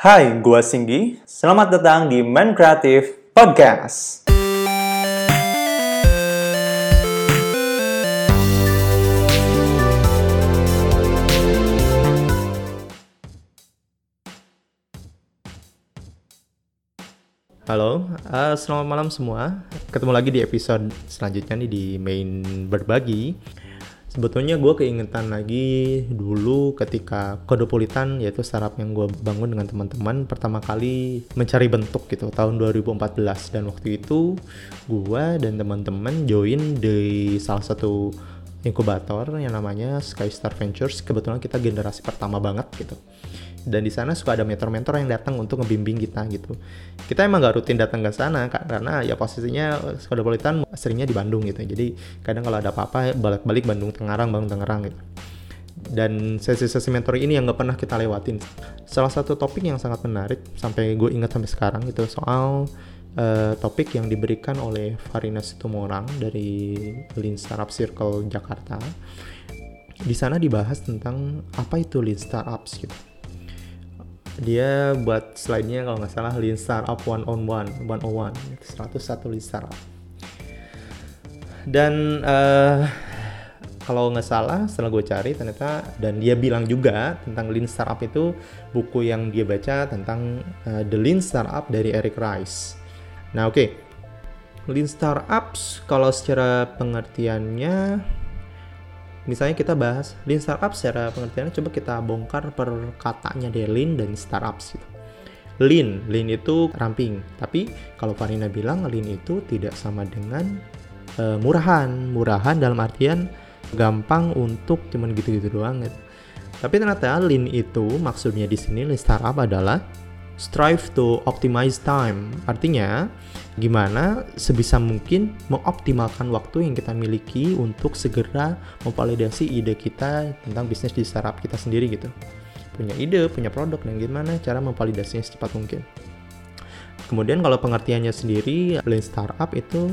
Hai, gua Singgi. Selamat datang di Man Creative Podcast. Halo, uh, selamat malam semua. Ketemu lagi di episode selanjutnya nih di main berbagi. Sebetulnya gue keingetan lagi dulu ketika Kodopolitan yaitu startup yang gue bangun dengan teman-teman pertama kali mencari bentuk gitu tahun 2014 dan waktu itu gue dan teman-teman join di salah satu inkubator yang namanya Skystar Ventures. Kebetulan kita generasi pertama banget gitu dan di sana suka ada mentor-mentor yang datang untuk ngebimbing kita gitu. Kita emang gak rutin datang ke sana karena ya posisinya Skodopolitan seringnya di Bandung gitu. Jadi kadang kalau ada apa-apa balik-balik Bandung Tangerang, Bandung Tangerang gitu. Dan sesi-sesi mentor ini yang gak pernah kita lewatin. Salah satu topik yang sangat menarik sampai gue ingat sampai sekarang itu soal uh, topik yang diberikan oleh Farina Situmorang dari Lean Startup Circle Jakarta. Di sana dibahas tentang apa itu Lean Startups gitu dia buat slide-nya kalau nggak salah Lean Startup One on One, One on One, 101 Lean Startup. Dan uh, kalau nggak salah setelah gue cari ternyata dan dia bilang juga tentang Lean Startup itu buku yang dia baca tentang uh, The Lean Startup dari Eric Rice. Nah oke, okay. Lean Startups kalau secara pengertiannya misalnya kita bahas lean startup secara pengertiannya coba kita bongkar per katanya deh lean dan startups gitu. Lean, lean itu ramping. Tapi kalau Farina bilang lean itu tidak sama dengan uh, murahan. Murahan dalam artian gampang untuk cuman gitu-gitu doang gitu. Tapi ternyata lean itu maksudnya di sini lean startup adalah strive to optimize time. Artinya, gimana sebisa mungkin mengoptimalkan waktu yang kita miliki untuk segera memvalidasi ide kita tentang bisnis di startup kita sendiri gitu. Punya ide, punya produk, dan gimana cara memvalidasinya secepat mungkin. Kemudian kalau pengertiannya sendiri, lean startup itu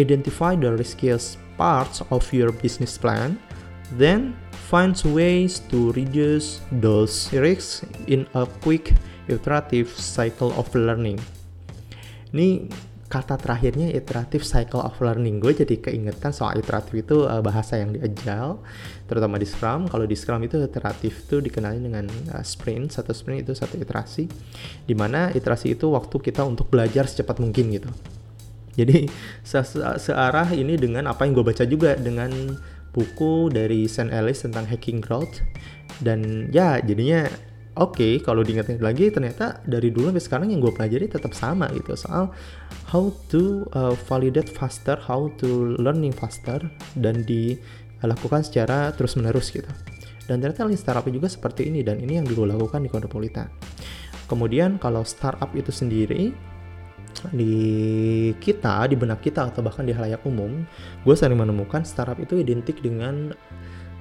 identify the riskiest parts of your business plan, then finds ways to reduce those risks in a quick iterative cycle of learning. Ini kata terakhirnya iterative cycle of learning. Gue jadi keingetan soal iteratif itu uh, bahasa yang di Agile, terutama di Scrum. Kalau di Scrum itu iteratif itu dikenali dengan uh, sprint. Satu sprint itu satu iterasi. Di mana iterasi itu waktu kita untuk belajar secepat mungkin gitu. Jadi se searah ini dengan apa yang gue baca juga dengan buku dari Sam Ellis tentang hacking growth dan ya jadinya oke okay, kalau diingetin lagi ternyata dari dulu sampai sekarang yang gue pelajari tetap sama gitu soal how to uh, validate faster, how to learning faster dan dilakukan secara terus menerus gitu. Dan ternyata lean startup juga seperti ini dan ini yang dulu lakukan di Cosmopolitan. Kemudian kalau startup itu sendiri di kita, di benak kita atau bahkan di halayak umum, gue sering menemukan startup itu identik dengan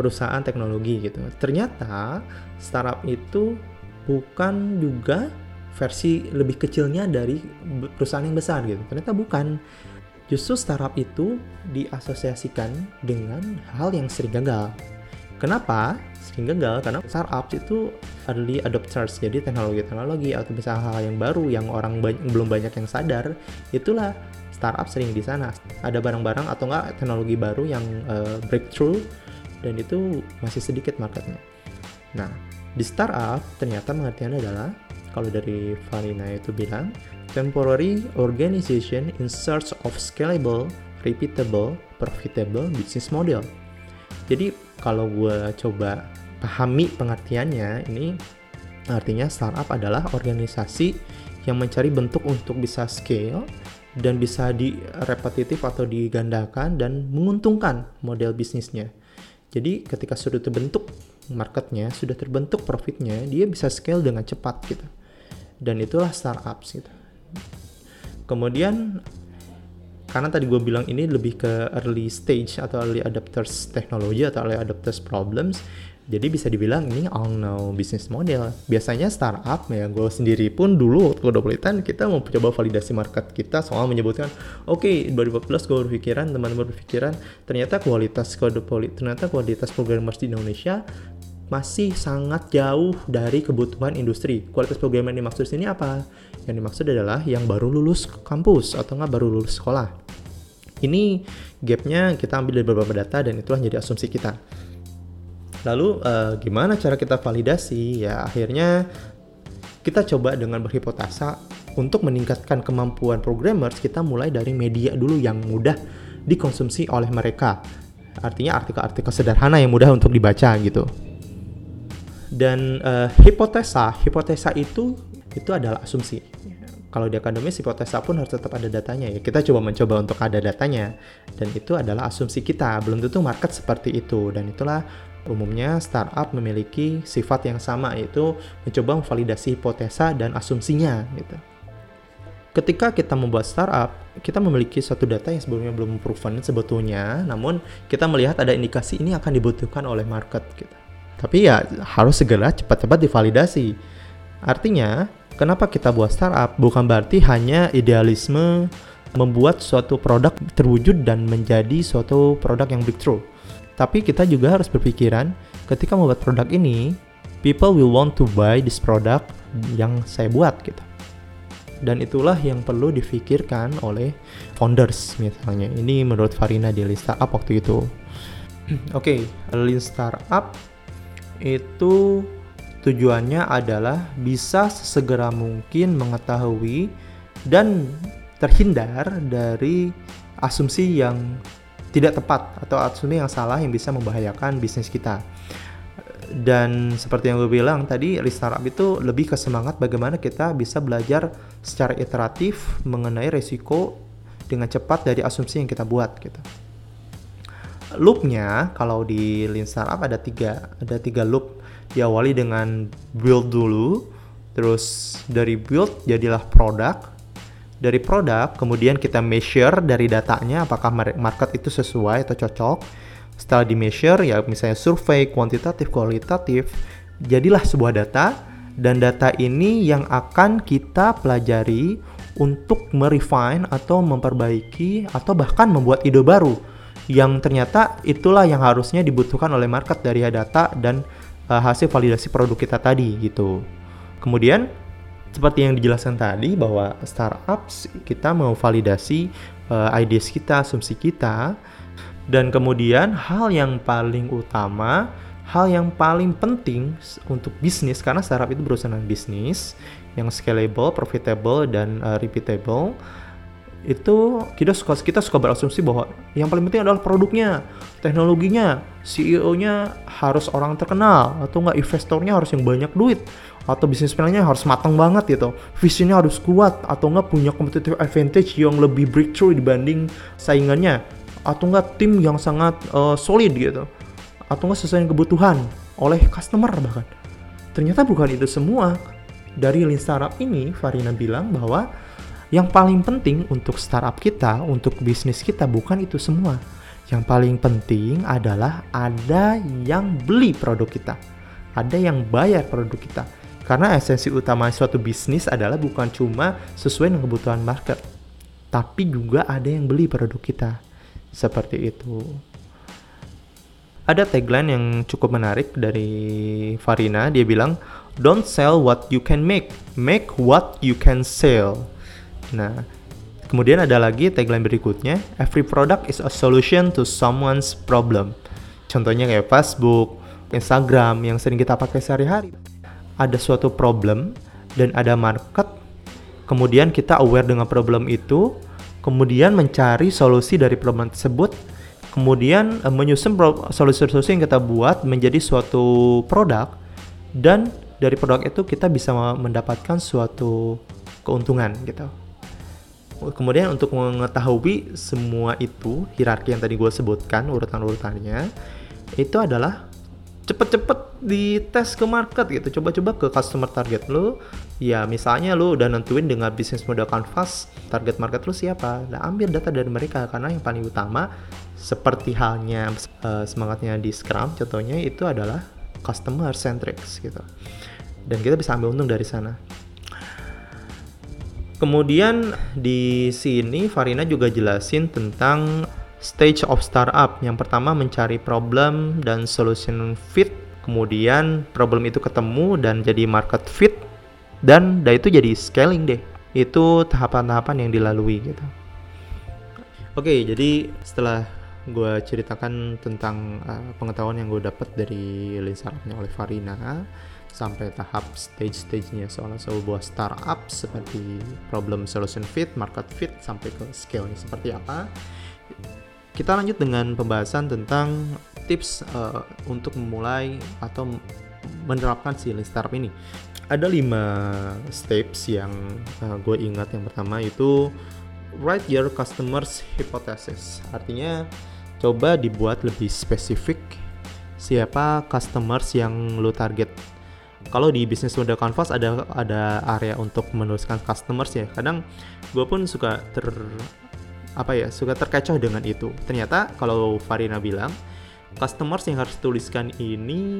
perusahaan teknologi gitu. Ternyata startup itu bukan juga versi lebih kecilnya dari perusahaan yang besar gitu. Ternyata bukan. Justru startup itu diasosiasikan dengan hal yang sering gagal. Kenapa sering gagal? Karena startup itu early adopters, jadi teknologi-teknologi atau misalnya hal, hal yang baru yang orang banyak, belum banyak yang sadar, itulah startup sering di sana. Ada barang-barang atau enggak teknologi baru yang uh, breakthrough dan itu masih sedikit marketnya. Nah, di startup ternyata pengertiannya adalah kalau dari Farina itu bilang temporary organization in search of scalable, repeatable, profitable business model. Jadi kalau gue coba pahami pengertiannya ini artinya startup adalah organisasi yang mencari bentuk untuk bisa scale dan bisa di repetitif atau digandakan dan menguntungkan model bisnisnya. Jadi ketika sudah terbentuk marketnya, sudah terbentuk profitnya, dia bisa scale dengan cepat gitu. Dan itulah startups gitu. Kemudian karena tadi gue bilang ini lebih ke early stage atau early adopters teknologi atau early adopters problems, jadi bisa dibilang ini all now business model. Biasanya startup ya gue sendiri pun dulu waktu Kodopolitan kita mau coba validasi market kita soal menyebutkan oke okay, 2014 gue berpikiran teman-teman berpikiran ternyata kualitas Kodopolit ternyata kualitas programmers di Indonesia masih sangat jauh dari kebutuhan industri. Kualitas program yang dimaksud sini apa? Yang dimaksud adalah yang baru lulus kampus atau nggak baru lulus sekolah. Ini gapnya kita ambil dari beberapa data dan itulah jadi asumsi kita. Lalu uh, gimana cara kita validasi? Ya akhirnya kita coba dengan berhipotesa untuk meningkatkan kemampuan programmers kita mulai dari media dulu yang mudah dikonsumsi oleh mereka. Artinya artikel-artikel sederhana yang mudah untuk dibaca gitu dan uh, hipotesa hipotesa itu itu adalah asumsi kalau di akademis hipotesa pun harus tetap ada datanya ya. Kita coba mencoba untuk ada datanya. Dan itu adalah asumsi kita. Belum tentu market seperti itu. Dan itulah umumnya startup memiliki sifat yang sama yaitu mencoba memvalidasi hipotesa dan asumsinya gitu. Ketika kita membuat startup, kita memiliki suatu data yang sebelumnya belum proven sebetulnya, namun kita melihat ada indikasi ini akan dibutuhkan oleh market gitu. Tapi ya harus segera cepat-cepat divalidasi. Artinya, kenapa kita buat startup bukan berarti hanya idealisme membuat suatu produk terwujud dan menjadi suatu produk yang breakthrough. Tapi kita juga harus berpikiran ketika membuat produk ini, people will want to buy this product yang saya buat gitu. Dan itulah yang perlu difikirkan oleh founders misalnya. Ini menurut Farina di Lean Startup waktu itu. Oke, okay, Lean Startup itu tujuannya adalah bisa sesegera mungkin mengetahui dan terhindar dari asumsi yang tidak tepat atau asumsi yang salah yang bisa membahayakan bisnis kita. Dan seperti yang gue bilang tadi, Startup itu lebih ke semangat bagaimana kita bisa belajar secara iteratif mengenai resiko dengan cepat dari asumsi yang kita buat gitu loopnya kalau di Lean Startup ada tiga ada tiga loop diawali dengan build dulu terus dari build jadilah produk. Dari produk kemudian kita measure dari datanya apakah market itu sesuai atau cocok. Setelah di measure ya misalnya survei kuantitatif kualitatif jadilah sebuah data. Dan data ini yang akan kita pelajari untuk merefine atau memperbaiki atau bahkan membuat ide baru. Yang ternyata itulah yang harusnya dibutuhkan oleh market dari data dan uh, hasil validasi produk kita tadi gitu. Kemudian seperti yang dijelaskan tadi bahwa startups kita mau validasi uh, ideas kita, asumsi kita dan kemudian hal yang paling utama, hal yang paling penting untuk bisnis karena startup itu berusaha dengan bisnis yang scalable, profitable dan uh, repeatable itu kita suka kita suka berasumsi bahwa yang paling penting adalah produknya, teknologinya, CEO-nya harus orang terkenal atau enggak investornya harus yang banyak duit atau bisnis plannya harus matang banget gitu, visinya harus kuat atau enggak punya competitive advantage yang lebih breakthrough dibanding saingannya atau enggak tim yang sangat uh, solid gitu atau enggak sesuai kebutuhan oleh customer bahkan. Ternyata bukan itu semua. Dari Lean Startup ini, Farina bilang bahwa yang paling penting untuk startup kita, untuk bisnis kita bukan itu semua. Yang paling penting adalah ada yang beli produk kita. Ada yang bayar produk kita. Karena esensi utama suatu bisnis adalah bukan cuma sesuai dengan kebutuhan market, tapi juga ada yang beli produk kita. Seperti itu. Ada tagline yang cukup menarik dari Farina, dia bilang, "Don't sell what you can make, make what you can sell." Nah, kemudian ada lagi tagline berikutnya, every product is a solution to someone's problem. Contohnya kayak Facebook, Instagram yang sering kita pakai sehari-hari. Ada suatu problem dan ada market, kemudian kita aware dengan problem itu, kemudian mencari solusi dari problem tersebut, kemudian uh, menyusun solusi-solusi yang kita buat menjadi suatu produk dan dari produk itu kita bisa mendapatkan suatu keuntungan gitu. Kemudian untuk mengetahui semua itu, hierarki yang tadi gue sebutkan, urutan-urutannya, itu adalah cepet-cepet dites ke market gitu. Coba-coba ke customer target lo. Ya misalnya lo udah nentuin dengan bisnis model canvas, target market lo siapa. Nah ambil data dari mereka, karena yang paling utama, seperti halnya uh, semangatnya di Scrum, contohnya itu adalah customer centric gitu. Dan kita bisa ambil untung dari sana. Kemudian di sini Farina juga jelasin tentang stage of startup. Yang pertama mencari problem dan solution fit. kemudian problem itu ketemu dan jadi market fit dan dari itu jadi scaling deh itu tahapan-tahapan yang dilalui gitu oke jadi setelah gue ceritakan tentang uh, pengetahuan yang gue dapat dari lean startupnya oleh Farina sampai tahap stage-stage-nya soal sebuah startup seperti problem solution fit, market fit sampai ke scale-nya seperti apa. Kita lanjut dengan pembahasan tentang tips uh, untuk memulai atau menerapkan si lean startup ini. Ada lima steps yang uh, gue ingat. Yang pertama itu write your customers hypothesis. Artinya coba dibuat lebih spesifik siapa customers yang lo target. Kalau di bisnis model canvas ada ada area untuk menuliskan customers ya. Kadang gue pun suka ter apa ya suka terkecoh dengan itu. Ternyata kalau Farina bilang customers yang harus tuliskan ini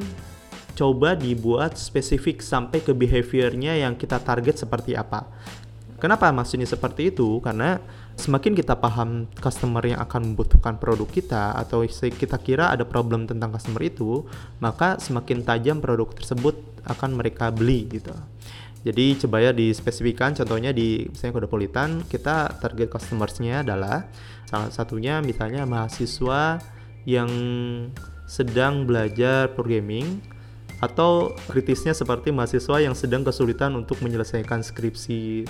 coba dibuat spesifik sampai ke behaviornya yang kita target seperti apa. Kenapa maksudnya seperti itu? Karena semakin kita paham customer yang akan membutuhkan produk kita atau kita kira ada problem tentang customer itu, maka semakin tajam produk tersebut akan mereka beli gitu. Jadi coba ya dispesifikan contohnya di misalnya Kodopolitan kita target customersnya adalah salah satunya misalnya mahasiswa yang sedang belajar programming atau kritisnya seperti mahasiswa yang sedang kesulitan untuk menyelesaikan skripsi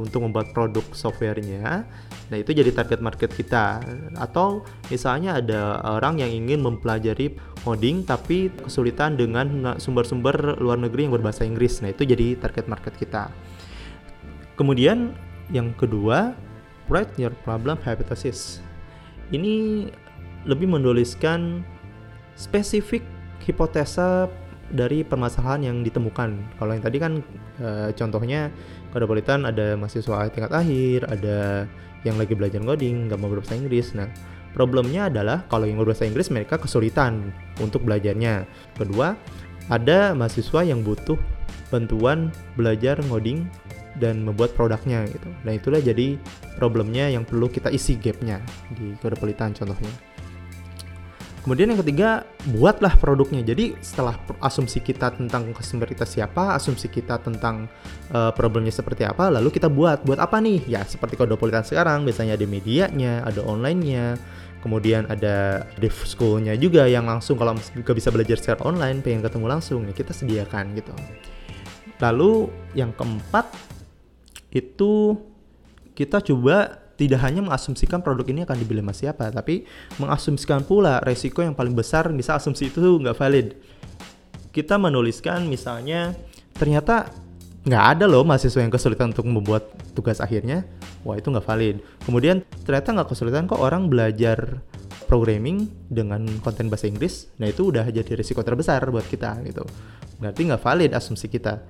untuk membuat produk softwarenya. Nah, itu jadi target market kita. Atau misalnya ada orang yang ingin mempelajari coding tapi kesulitan dengan sumber-sumber luar negeri yang berbahasa Inggris. Nah, itu jadi target market kita. Kemudian yang kedua, write your problem hypothesis. Ini lebih menuliskan spesifik hipotesa dari permasalahan yang ditemukan. Kalau yang tadi kan e, contohnya Kodopolitan ada mahasiswa tingkat akhir, ada yang lagi belajar coding, nggak mau berbahasa Inggris. Nah, problemnya adalah kalau yang berbahasa Inggris mereka kesulitan untuk belajarnya. Kedua, ada mahasiswa yang butuh bantuan belajar ngoding dan membuat produknya gitu. Nah itulah jadi problemnya yang perlu kita isi gapnya di Kodopolitan contohnya. Kemudian yang ketiga, buatlah produknya. Jadi setelah asumsi kita tentang customer kita siapa, asumsi kita tentang uh, problemnya seperti apa, lalu kita buat. Buat apa nih? Ya seperti Kodopolitan sekarang, biasanya ada medianya, ada online-nya, kemudian ada dev school-nya juga yang langsung kalau juga bisa belajar secara online, pengen ketemu langsung, ya kita sediakan gitu. Lalu yang keempat itu kita coba tidak hanya mengasumsikan produk ini akan dibeli sama siapa, tapi mengasumsikan pula resiko yang paling besar bisa asumsi itu nggak valid. Kita menuliskan misalnya ternyata nggak ada loh mahasiswa yang kesulitan untuk membuat tugas akhirnya, wah itu nggak valid. Kemudian ternyata nggak kesulitan kok orang belajar programming dengan konten bahasa Inggris, nah itu udah jadi risiko terbesar buat kita gitu. Berarti nggak valid asumsi kita.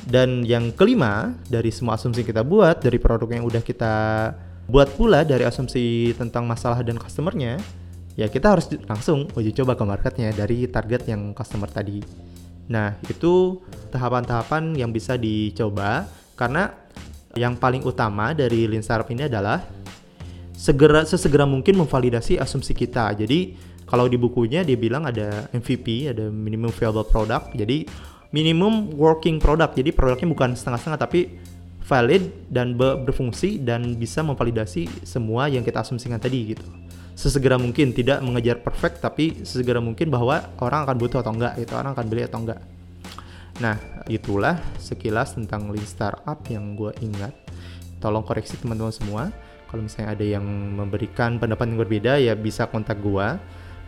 Dan yang kelima dari semua asumsi kita buat dari produk yang udah kita Buat pula dari asumsi tentang masalah dan customernya, ya kita harus langsung uji coba ke marketnya dari target yang customer tadi. Nah, itu tahapan-tahapan yang bisa dicoba karena yang paling utama dari Lean Startup ini adalah segera sesegera mungkin memvalidasi asumsi kita. Jadi kalau di bukunya dia bilang ada MVP, ada minimum viable product. Jadi minimum working product. Jadi produknya bukan setengah-setengah tapi valid dan berfungsi dan bisa memvalidasi semua yang kita asumsikan tadi gitu. Sesegera mungkin tidak mengejar perfect tapi sesegera mungkin bahwa orang akan butuh atau enggak itu orang akan beli atau enggak. Nah, itulah sekilas tentang lean startup yang gue ingat. Tolong koreksi teman-teman semua. Kalau misalnya ada yang memberikan pendapat yang berbeda ya bisa kontak gue.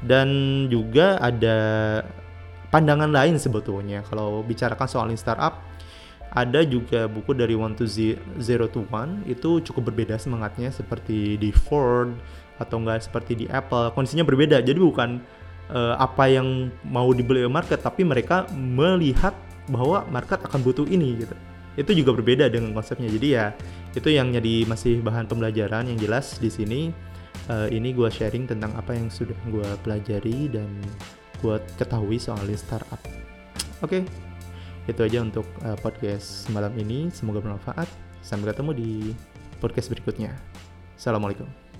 Dan juga ada pandangan lain sebetulnya kalau bicarakan soal lean startup ada juga buku dari One to Zero to One. Itu cukup berbeda semangatnya seperti di Ford atau enggak seperti di Apple. Kondisinya berbeda. Jadi bukan uh, apa yang mau dibeli market tapi mereka melihat bahwa market akan butuh ini gitu. Itu juga berbeda dengan konsepnya. Jadi ya itu yang jadi masih bahan pembelajaran yang jelas di sini. Uh, ini gue sharing tentang apa yang sudah gue pelajari dan gue ketahui soal startup. Oke. okay, itu aja untuk uh, podcast malam ini. Semoga bermanfaat. Sampai ketemu di podcast berikutnya. Assalamualaikum